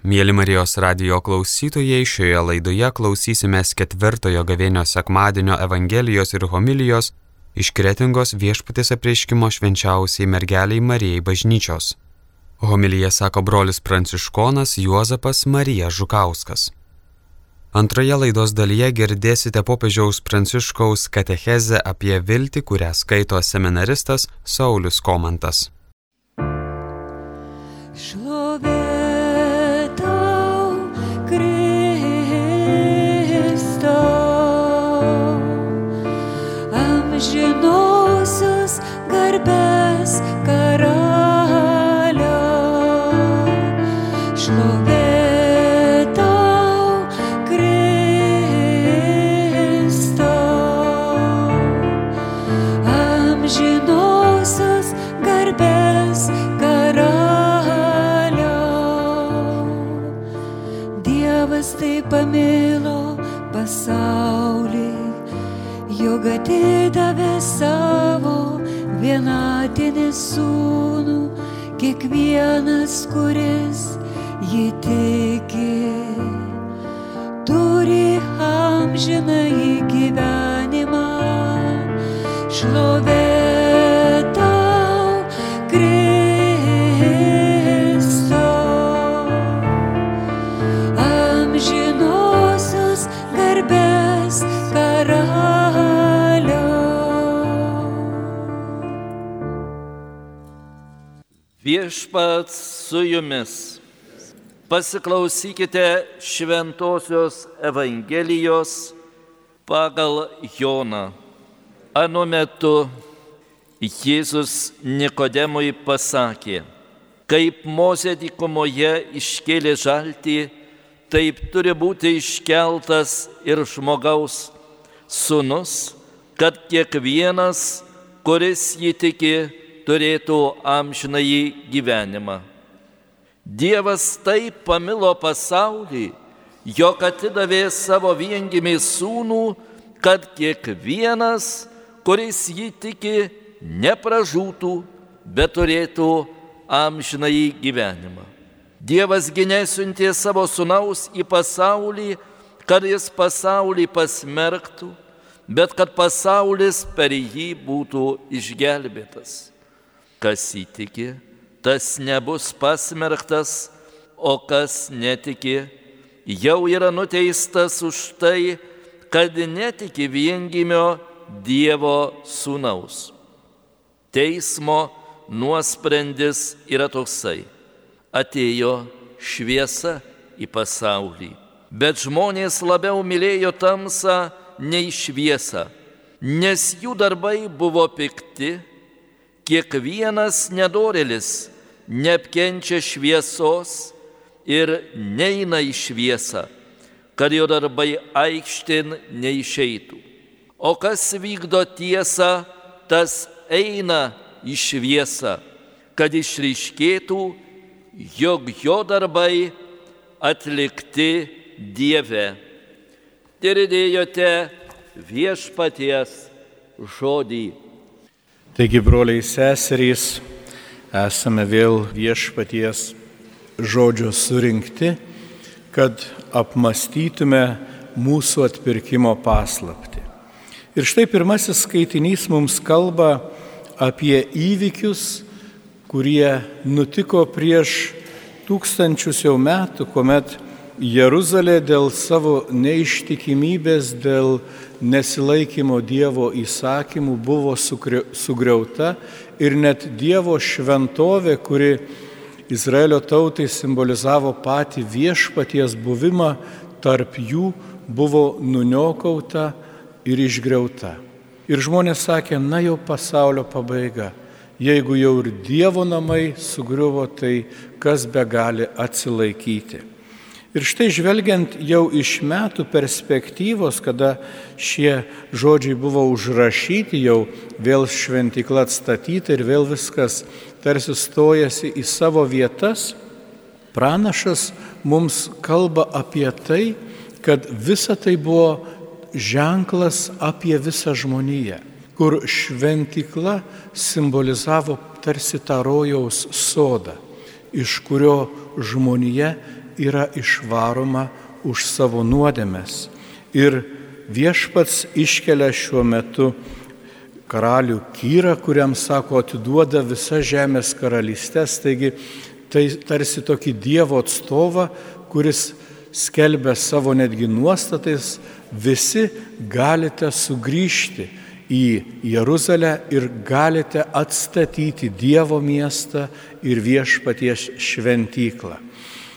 Mėly Marijos radio klausytojai, šioje laidoje klausysimės ketvirtojo gavėnio sekmadienio Evangelijos ir homilijos iš kretingos viešpatės apreiškimo švenčiausiai mergeliai Marijai bažnyčios. Homilyje sako brolis pranciškonas Juozapas Marija Žukauskas. Antroje laidos dalyje girdėsite popiežiaus pranciškaus katechezę apie viltį, kurią skaito seminaristas Saulis Komantas. Šlovė. Atidavė kiekvienas, kuris Viešpats su jumis. Pasiklausykite Šventojios Evangelijos pagal Joną. Anu metu Jėzus Nikodemui pasakė, kaip Mozė dykumoje iškėlė žaltį, taip turi būti iškeltas ir žmogaus sunus, kad kiekvienas, kuris jį tiki, turėtų amžinai gyvenimą. Dievas taip pamilo pasaulį, jog atidavė savo viengimį sūnų, kad kiekvienas, kuris jį tiki, nepražūtų, bet turėtų amžinai gyvenimą. Dievas ginesiuntė savo sunaus į pasaulį, kad jis pasaulį pasmerktų, bet kad pasaulis per jį būtų išgelbėtas. Kas įtiki, tas nebus pasmerktas, o kas netiki, jau yra nuteistas už tai, kad netiki viengimio Dievo sūnaus. Teismo nuosprendis yra toksai. Atėjo šviesa į pasaulį, bet žmonės labiau mylėjo tamsą nei šviesą, nes jų darbai buvo pikti kiekvienas nedorelis neapkenčia šviesos ir neina į šviesą, kad jo darbai aikštin neišeitų. O kas vykdo tiesą, tas eina į šviesą, kad išryškėtų, jog jo darbai atlikti Dieve. Girdėjote viešpaties žodį. Taigi, broliai seserys, esame vėl viešpaties žodžio surinkti, kad apmastytume mūsų atpirkimo paslapti. Ir štai pirmasis skaitinys mums kalba apie įvykius, kurie nutiko prieš tūkstančius jau metų, kuomet Jeruzalė dėl savo neištikimybės, dėl nesilaikymo Dievo įsakymų buvo sugriauta ir net Dievo šventovė, kuri Izraelio tautai simbolizavo patį viešpaties buvimą, tarp jų buvo nuniokauta ir išgriauta. Ir žmonės sakė, na jau pasaulio pabaiga. Jeigu jau ir Dievo namai sugriuvo, tai kas be gali atsilaikyti. Ir štai žvelgiant jau iš metų perspektyvos, kada šie žodžiai buvo užrašyti, jau vėl šventikla atstatyta ir vėl viskas tarsi stojasi į savo vietas, pranašas mums kalba apie tai, kad visa tai buvo ženklas apie visą žmoniją, kur šventikla simbolizavo tarsi tą rojaus sodą, iš kurio žmonija yra išvaroma už savo nuodėmes. Ir viešpats iškelia šiuo metu karalių Kyrą, kuriam sako, atiduoda visą žemės karalystės, taigi tai tarsi tokį Dievo atstovą, kuris skelbia savo netgi nuostatais, visi galite sugrįžti į Jeruzalę ir galite atstatyti Dievo miestą ir viešpaties šventyklą.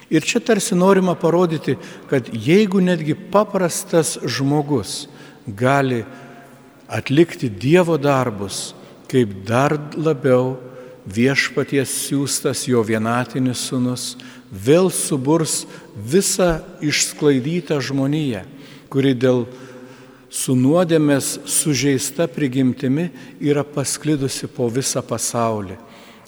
Ir čia tarsi norima parodyti, kad jeigu netgi paprastas žmogus gali atlikti Dievo darbus, kaip dar labiau viešpaties siūstas jo vienatinis sunus vėl suburs visą išsklaidytą žmoniją, kuri dėl su nuodėmės sužeista prigimtimi yra pasklidusi po visą pasaulį.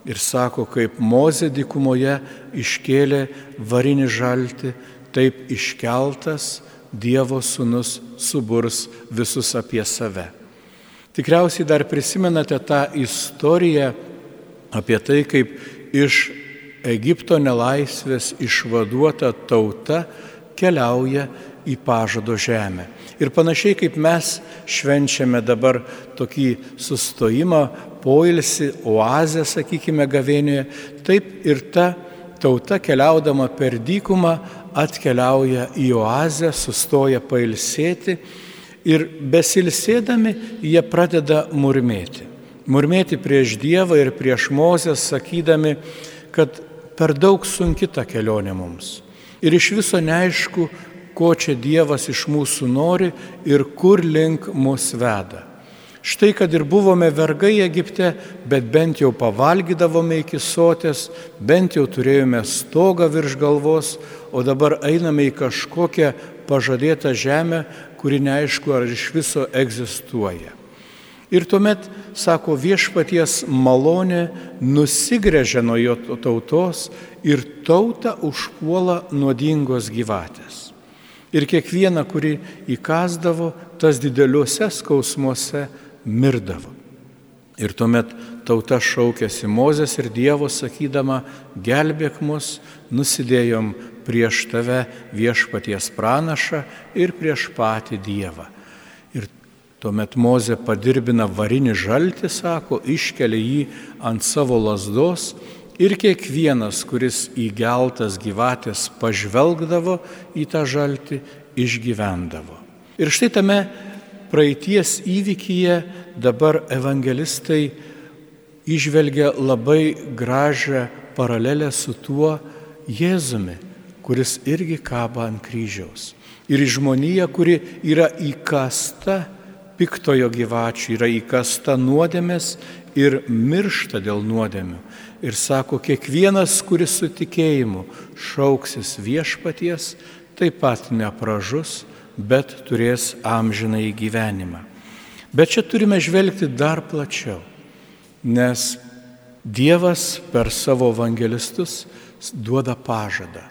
Ir sako, kaip Mozė dykumoje iškėlė varinį žaltį, taip iškeltas Dievo sūnus suburs visus apie save. Tikriausiai dar prisimenate tą istoriją apie tai, kaip iš Egipto nelaisvės išvaduota tauta keliauja į pažado žemę. Ir panašiai kaip mes švenčiame dabar tokį sustojimą, poilsį, oazę, sakykime, gavėnėje, taip ir ta tauta keliaudama per dykumą atkeliauja į oazę, sustoja pailsėti Ir besilsėdami jie pradeda murmėti. Murmėti prieš Dievą ir prieš Mozę, sakydami, kad per daug sunki ta kelionė mums. Ir iš viso neaišku, ko čia Dievas iš mūsų nori ir kur link mus veda. Štai kad ir buvome vergai Egipte, bet bent jau pavalgydavome iki sotės, bent jau turėjome stogą virš galvos, o dabar einame į kažkokią pažadėtą žemę, kuri neaišku, ar iš viso egzistuoja. Ir tuomet, sako, viešpaties malonė nusigrėžia nuo jo tautos ir tautą užpuola nuodingos gyvatės. Ir kiekviena, kuri įkasdavo, tas dideliuose skausmuose mirdavo. Ir tuomet tauta šaukėsi Mozės ir Dievo sakydama, gelbėk mus, nusidėjom prieš tave viešpaties pranašą ir prieš patį Dievą. Ir tuomet Mozė padirbina varinį žaltį, sako, iškelia jį ant savo lasdos ir kiekvienas, kuris įgeltas gyvatės pažvelgdavo į tą žaltį, išgyvendavo. Ir štai tame praeities įvykyje dabar evangelistai išvelgia labai gražią paralelę su tuo Jėzumi, kuris irgi kaba ant kryžiaus. Ir žmonija, kuri yra įkasta piktojo gyvačių, yra įkasta nuodėmės ir miršta dėl nuodėmių. Ir sako, kiekvienas, kuris su tikėjimu šauksis viešpaties, taip pat nepražus, bet turės amžinai gyvenimą. Bet čia turime žvelgti dar plačiau, nes Dievas per savo evangelistus duoda pažadą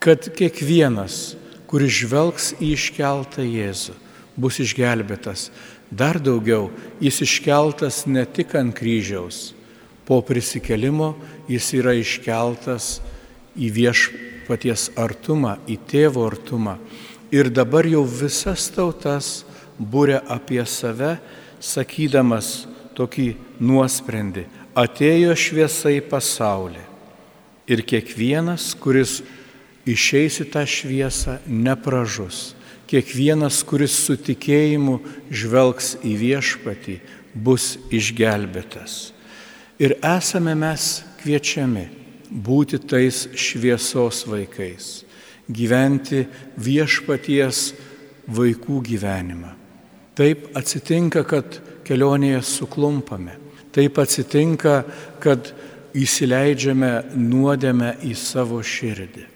kad kiekvienas, kuris žvelgs į iškeltą Jėzų, bus išgelbėtas. Dar daugiau, jis iškeltas ne tik ant kryžiaus, po prisikelimo jis yra iškeltas į viešpaties artumą, į tėvo artumą. Ir dabar jau visas tautas būrė apie save, sakydamas tokį nuosprendį. Atėjo šviesa į pasaulį. Ir kiekvienas, kuris išeis į tą šviesą nepražus. Kiekvienas, kuris su tikėjimu žvelgs į viešpatį, bus išgelbėtas. Ir esame mes kviečiami būti tais šviesos vaikais, gyventi viešpaties vaikų gyvenimą. Taip atsitinka, kad kelionėje suklumpame. Taip atsitinka, kad įsileidžiame nuodėmę į savo širdį.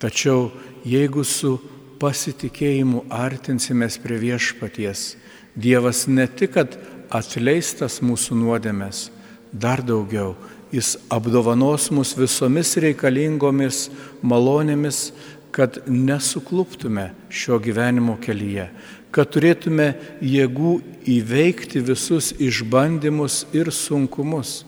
Tačiau jeigu su pasitikėjimu artinsimės prie viešpaties, Dievas ne tik, kad atleistas mūsų nuodėmės, dar daugiau, Jis apdovanos mus visomis reikalingomis malonėmis, kad nesukluptume šio gyvenimo kelyje, kad turėtume jėgų įveikti visus išbandymus ir sunkumus.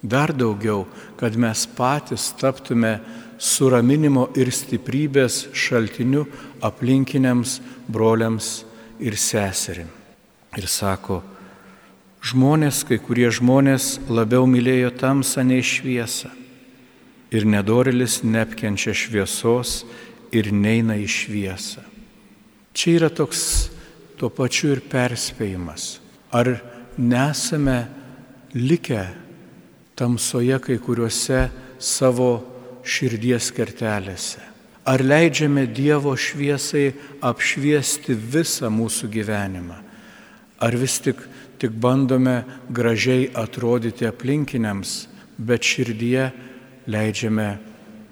Dar daugiau, kad mes patys taptume suraminimo ir stiprybės šaltiniu aplinkiniams broliams ir seserim. Ir sako, žmonės, kai kurie žmonės labiau mylėjo tamsą nei šviesą. Ir nedorilis neapkenčia šviesos ir neina į šviesą. Čia yra toks tuo pačiu ir perspėjimas. Ar nesame likę tamsoje kai kuriuose savo širdies kertelėse? Ar leidžiame Dievo šviesai apšviesti visą mūsų gyvenimą? Ar vis tik, tik bandome gražiai atrodyti aplinkiniams, bet širdyje leidžiame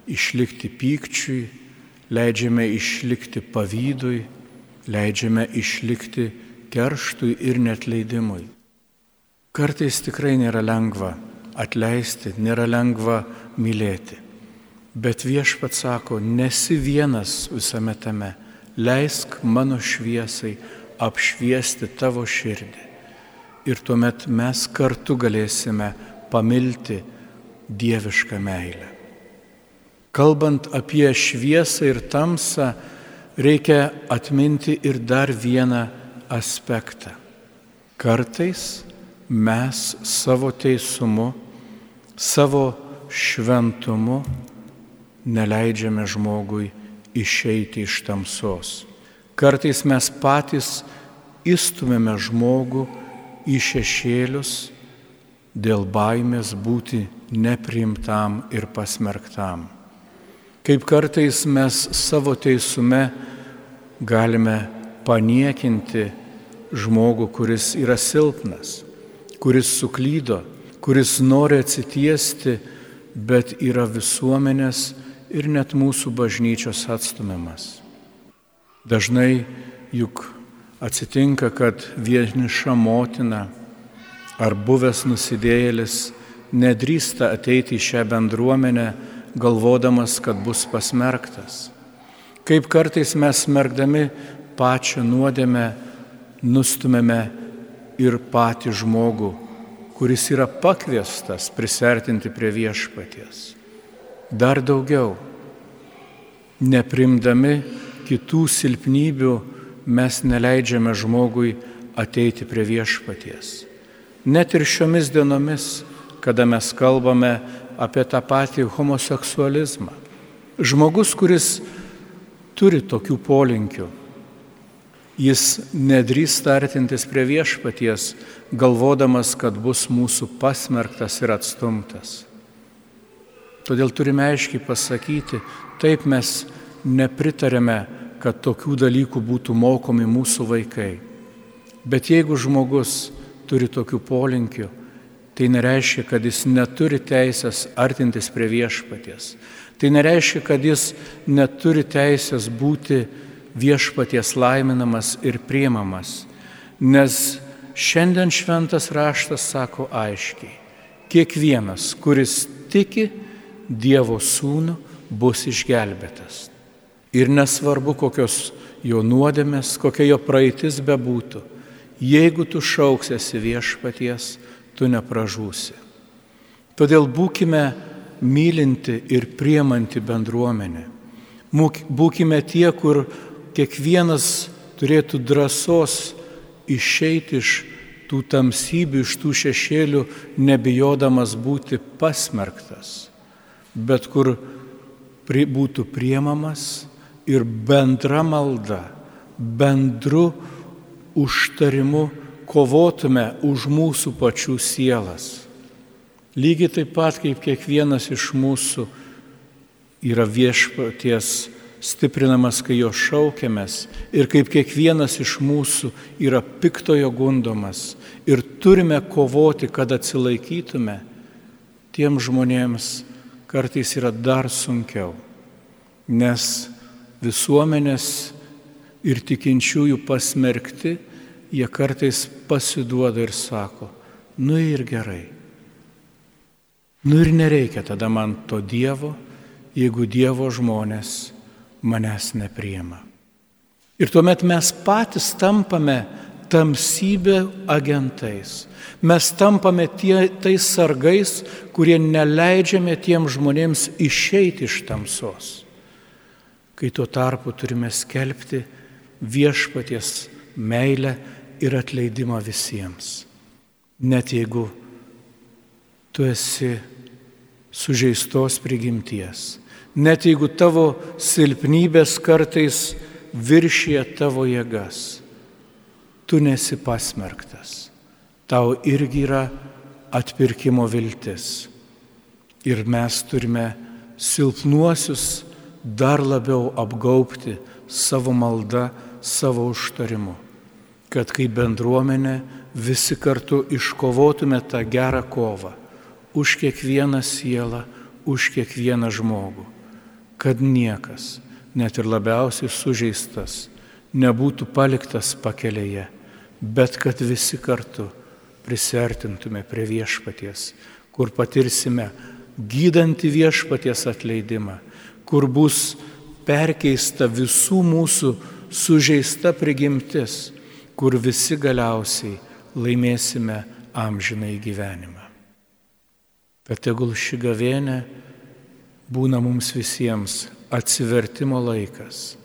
išlikti pykčiui, leidžiame išlikti pavydui, leidžiame išlikti kerštui ir netleidimui. Kartais tikrai nėra lengva atleisti, nėra lengva mylėti. Bet viešpat sako, nesi vienas visame tame, leisk mano šviesai apšviesti tavo širdį. Ir tuomet mes kartu galėsime pamilti dievišką meilę. Kalbant apie šviesą ir tamsą, reikia atminti ir dar vieną aspektą. Kartais mes savo teisumu, savo šventumu neleidžiame žmogui išeiti iš tamsos. Kartais mes patys įstumėme žmogų į šešėlius dėl baimės būti nepriimtam ir pasmerktam. Kaip kartais mes savo teisume galime paniekinti žmogų, kuris yra silpnas, kuris suklydo, kuris nori atsitiesti, bet yra visuomenės ir net mūsų bažnyčios atstumiamas. Dažnai juk atsitinka, kad vieniša motina ar buvęs nusidėjėlis nedrįsta ateiti į šią bendruomenę, galvodamas, kad bus pasmerktas. Kaip kartais mes smergdami pačią nuodėmę nustumėme ir patį žmogų, kuris yra pakviestas prisertinti prie viešpaties dar daugiau. Neprimdami kitų silpnybių mes neleidžiame žmogui ateiti prie viešpaties. Net ir šiomis dienomis, kada mes kalbame apie tą patį homoseksualizmą. Žmogus, kuris turi tokių polinkių, jis nedrįs tartintis prie viešpaties, galvodamas, kad bus mūsų pasmerktas ir atstumtas. Todėl turime aiškiai pasakyti, taip mes nepritarėme, kad tokių dalykų būtų mokomi mūsų vaikai. Bet jeigu žmogus turi tokių polinkių, tai nereiškia, kad jis neturi teisės artintis prie viešpaties. Tai nereiškia, kad jis neturi teisės būti viešpaties laiminamas ir priemamas. Nes šiandien šventas raštas sako aiškiai, kiekvienas, kuris tiki, Dievo sūnų bus išgelbėtas. Ir nesvarbu, kokios jo nuodėmės, kokia jo praeitis bebūtų, jeigu tu šauksiesi viešpaties, tu nepražūsi. Todėl būkime mylinti ir priemanti bendruomenė. Būkime tie, kur kiekvienas turėtų drąsos išeiti iš tų tamsybių, iš tų šešėlių, nebijodamas būti pasmerktas bet kur būtų priemamas ir bendra malda, bendru užtarimu kovotume už mūsų pačių sielas. Lygiai taip pat kaip kiekvienas iš mūsų yra viešpaties stiprinamas, kai jo šaukiamės ir kaip kiekvienas iš mūsų yra piktojo gundomas ir turime kovoti, kad atsilaikytume, tiem žmonėms kartais yra dar sunkiau, nes visuomenės ir tikinčiųjų pasmerkti, jie kartais pasiduoda ir sako, nu ir gerai. Nu ir nereikia tada man to Dievo, jeigu Dievo žmonės manęs nepriema. Ir tuomet mes patys tampame tamsybė agentais. Mes tampame tie, tais sargais, kurie neleidžiame tiem žmonėms išeiti iš tamsos. Kai tuo tarpu turime skelbti viešpaties meilę ir atleidimą visiems. Net jeigu tu esi sužeistos prigimties, net jeigu tavo silpnybės kartais viršyje tavo jėgas, tu nesi pasmerktas. Tau irgi yra atpirkimo viltis. Ir mes turime silpnuosius dar labiau apgaupti savo maldą, savo užtarimu. Kad kaip bendruomenė visi kartu iškovotume tą gerą kovą už kiekvieną sielą, už kiekvieną žmogų, kad niekas, net ir labiausiai sužeistas, nebūtų paliktas pakelėje, bet kad visi kartu prisertintume prie viešpaties, kur patirsime gydantį viešpaties atleidimą, kur bus perkeista visų mūsų sužeista prigimtis kur visi galiausiai laimėsime amžinai gyvenimą. Bet tegul ši gavėnė būna mums visiems atsivertimo laikas,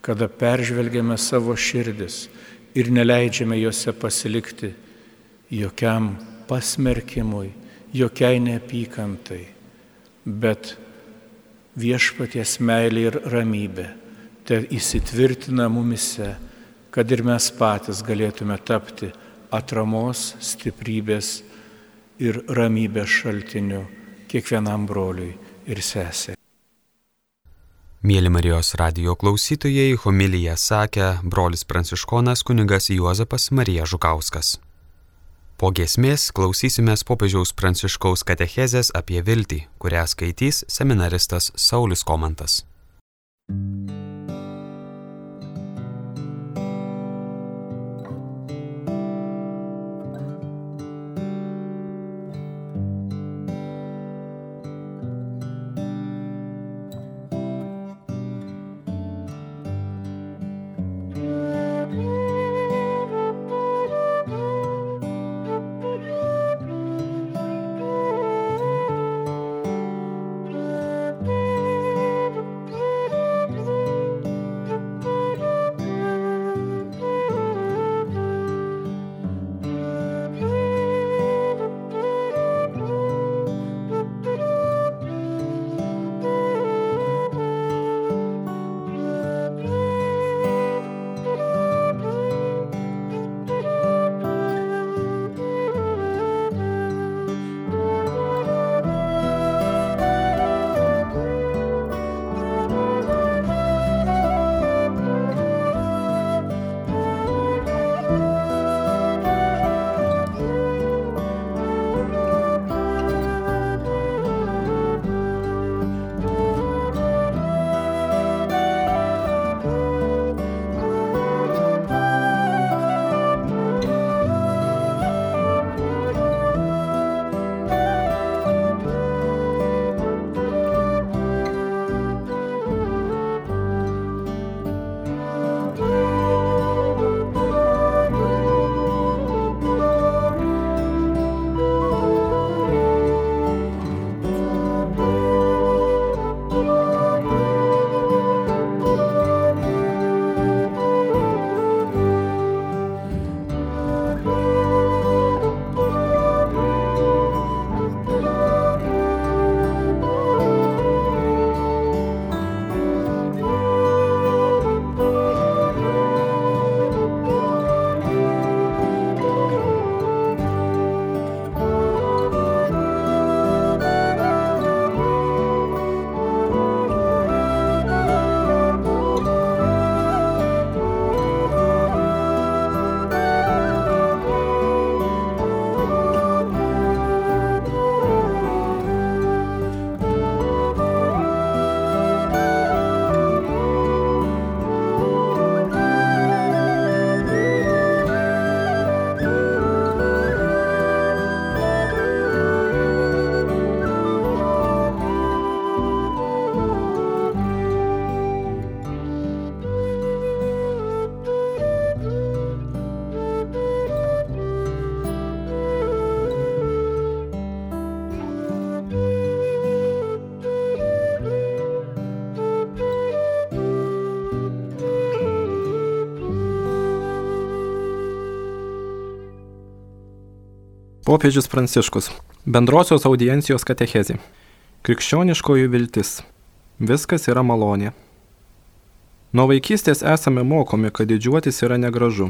kada peržvelgiame savo širdis ir neleidžiame juose pasilikti jokiam pasmerkimui, jokiai neapykantai, bet viešpaties meilė ir ramybė te įsitvirtina mumise kad ir mes patys galėtume tapti atramos, stiprybės ir ramybės šaltiniu kiekvienam broliui ir sesė. Mėly Marijos radio klausytojai, homiliją sakė brolis pranciškonas kunigas Juozapas Marija Žukauskas. Po giesmės klausysimės popiežiaus pranciškaus katechezės apie viltį, kurią skaitys seminaristas Saulis Komantas. thank you Popiežius Pranciškus. Bendrosios audiencijos katechezė. Krikščioniškoji viltis. Viskas yra malonė. Nuo vaikystės esame mokomi, kad didžiuotis yra negražu.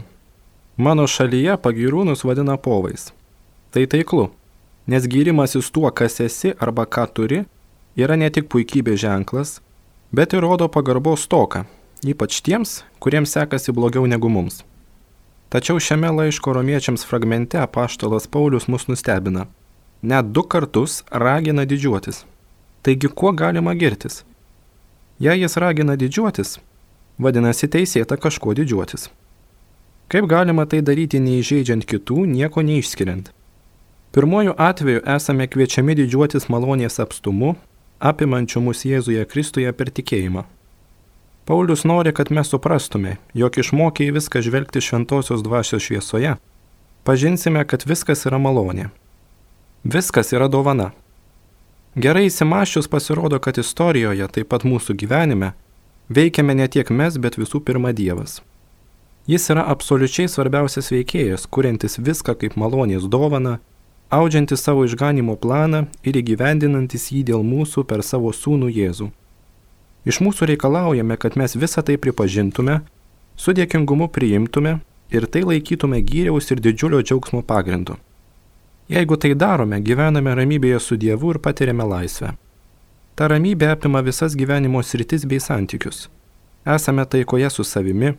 Mano šalyje pagirūnus vadina povais. Tai taiklu, nes gyrimasis tuo, kas esi arba ką turi, yra ne tik puikybė ženklas, bet ir rodo pagarbos stoką, ypač tiems, kuriems sekasi blogiau negu mums. Tačiau šiame laiško romiečiams fragmente apaštalas Paulius mus nustebina. Net du kartus ragina didžiuotis. Taigi kuo galima girtis? Jei jis ragina didžiuotis, vadinasi teisėta kažkuo didžiuotis. Kaip galima tai daryti neįžeidžiant kitų, nieko neišskiriant? Pirmojų atveju esame kviečiami didžiuotis malonės apstumu, apimančiu mus Jėzuje Kristuje per tikėjimą. Paulius nori, kad mes suprastume, jog išmokę į viską žvelgti šventosios dvasios šviesoje, pažinsime, kad viskas yra malonė. Viskas yra dovana. Gerai įsimaščius pasirodo, kad istorijoje, taip pat mūsų gyvenime, veikiame ne tiek mes, bet visų pirma Dievas. Jis yra absoliučiai svarbiausias veikėjas, kuriantis viską kaip malonės dovana, audžiantis savo išganimo planą ir įgyvendinantis jį dėl mūsų per savo sūnų Jėzų. Iš mūsų reikalaujame, kad mes visą tai pripažintume, su dėkingumu priimtume ir tai laikytume gyriaus ir didžiulio džiaugsmo pagrindu. Jeigu tai darome, gyvename ramybėje su Dievu ir patiriame laisvę. Ta ramybė apima visas gyvenimo sritis bei santykius. Esame taikoje su savimi,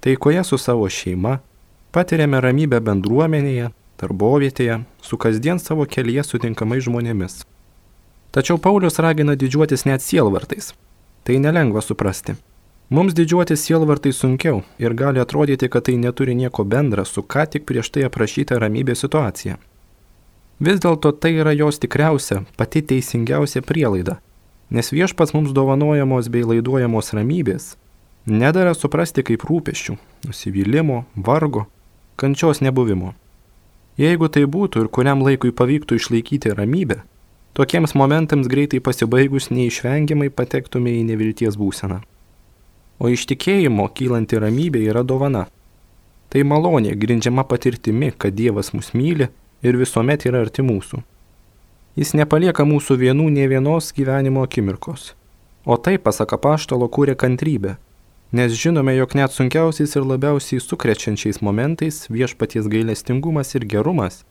taikoje su savo šeima, patiriame ramybę bendruomenėje, darbovietėje, su kasdien savo kelyje sutinkamai žmonėmis. Tačiau Paulius ragina didžiuotis net sielvartais, Tai nelengva suprasti. Mums didžiuotis sielvartai sunkiau ir gali atrodyti, kad tai neturi nieko bendra su ką tik prieš tai aprašyta ramybės situacija. Vis dėlto tai yra jos tikriausia, pati teisingiausia prielaida, nes viešpats mums dovanojamos bei laiduojamos ramybės nedara suprasti kaip rūpeščių, nusivylimo, vargo, kančios nebuvimo. Jeigu tai būtų ir kuriam laikui pavyktų išlaikyti ramybę, Tokiems momentams greitai pasibaigus neišvengiamai patektume į nevilties būseną. O iš tikėjimo kylanti ramybė yra dovana. Tai malonė grindžiama patirtimi, kad Dievas mus myli ir visuomet yra arti mūsų. Jis nepalieka mūsų vienų ne vienos gyvenimo akimirkos. O tai, pasaka paštalo, kūrė kantrybę, nes žinome, jog net sunkiausiais ir labiausiai sukrečiančiais momentais viešpaties gailestingumas ir gerumas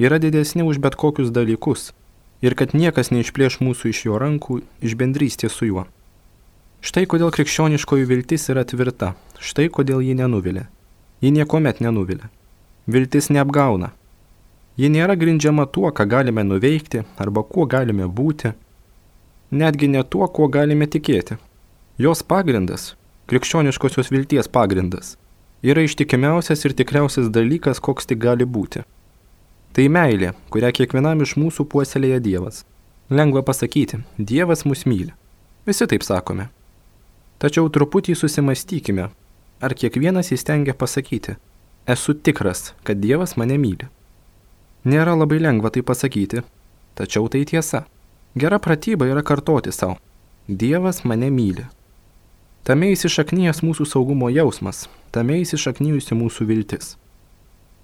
yra didesni už bet kokius dalykus ir kad niekas neišplėš mūsų iš jo rankų, iš bendrystės su juo. Štai kodėl krikščioniškoji viltis yra tvirta, štai kodėl ji nenuvilia. Ji niekuomet nenuvilia. Viltis neapgauna. Ji nėra grindžiama tuo, ką galime nuveikti arba kuo galime būti, netgi ne tuo, kuo galime tikėti. Jos pagrindas, krikščioniškosios vilties pagrindas, yra ištikimiausias ir tikriausias dalykas, koks tik gali būti. Tai meilė, kurią kiekvienam iš mūsų puoselėja Dievas. Lengva pasakyti, Dievas mus myli. Visi taip sakome. Tačiau truputį susimastykime, ar kiekvienas įstengia pasakyti, esu tikras, kad Dievas mane myli. Nėra labai lengva tai pasakyti, tačiau tai tiesa. Gera pratyba yra kartoti savo, Dievas mane myli. Tame įsišaknyjas mūsų saugumo jausmas, tame įsišaknyjusi mūsų viltis.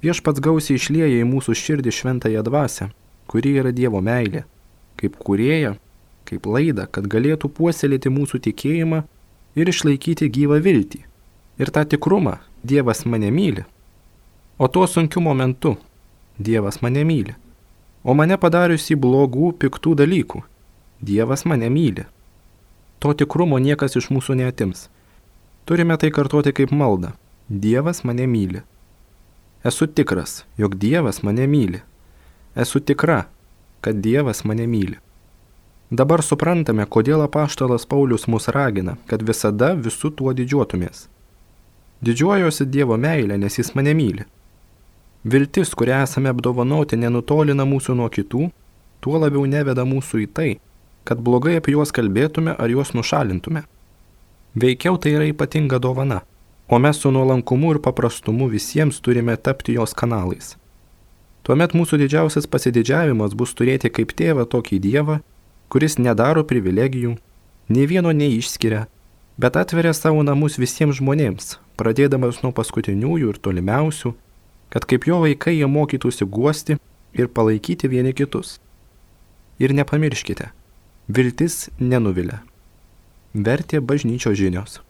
Viešpats gausiai išlieja į mūsų širdį šventąją dvasę, kuri yra Dievo meilė, kaip kurėja, kaip laida, kad galėtų puoselėti mūsų tikėjimą ir išlaikyti gyvą viltį. Ir tą tikrumą Dievas mane myli. O tuo sunkiu momentu Dievas mane myli. O mane padariusi blogų, piktų dalykų Dievas mane myli. To tikrumo niekas iš mūsų neatims. Turime tai kartuoti kaip maldą. Dievas mane myli. Esu tikras, jog Dievas mane myli. Esu tikra, kad Dievas mane myli. Dabar suprantame, kodėl apaštalas Paulius mus ragina, kad visada visų tuo didžiuotumės. Didžiuojuosi Dievo meilę, nes Jis mane myli. Viltis, kurią esame apdovanoti, nenutolina mūsų nuo kitų, tuo labiau neveda mūsų į tai, kad blogai apie juos kalbėtume ar juos nušalintume. Veikiau tai yra ypatinga dovana o mes su nuolankumu ir paprastumu visiems turime tapti jos kanalais. Tuomet mūsų didžiausias pasididžiavimas bus turėti kaip tėvą tokį Dievą, kuris nedaro privilegijų, nei vieno neišskiria, bet atveria savo namus visiems žmonėms, pradėdamas nuo paskutiniųjų ir tolimiausių, kad kaip jo vaikai jie mokytųsi guosti ir palaikyti vieni kitus. Ir nepamirškite, viltis nenuvilia. Vertė bažnyčio žinios.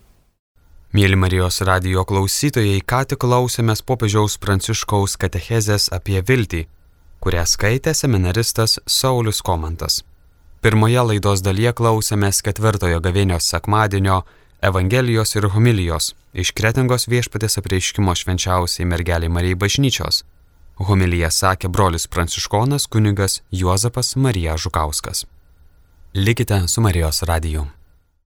Mėly Marijos radio klausytojai, ką tik klausėmės popiežiaus Pranciškaus katechezės apie viltį, kurią skaitė seminaristas Saulis Komantas. Pirmoje laidos dalyje klausėmės ketvirtojo gavėnios sekmadienio Evangelijos ir homilijos iš kretingos viešpatės apreiškimo švenčiausiai mergeliai Marijai bažnyčios. Homiliją sakė brolis pranciškonas kunigas Juozapas Marija Žukauskas. Likite su Marijos radiju.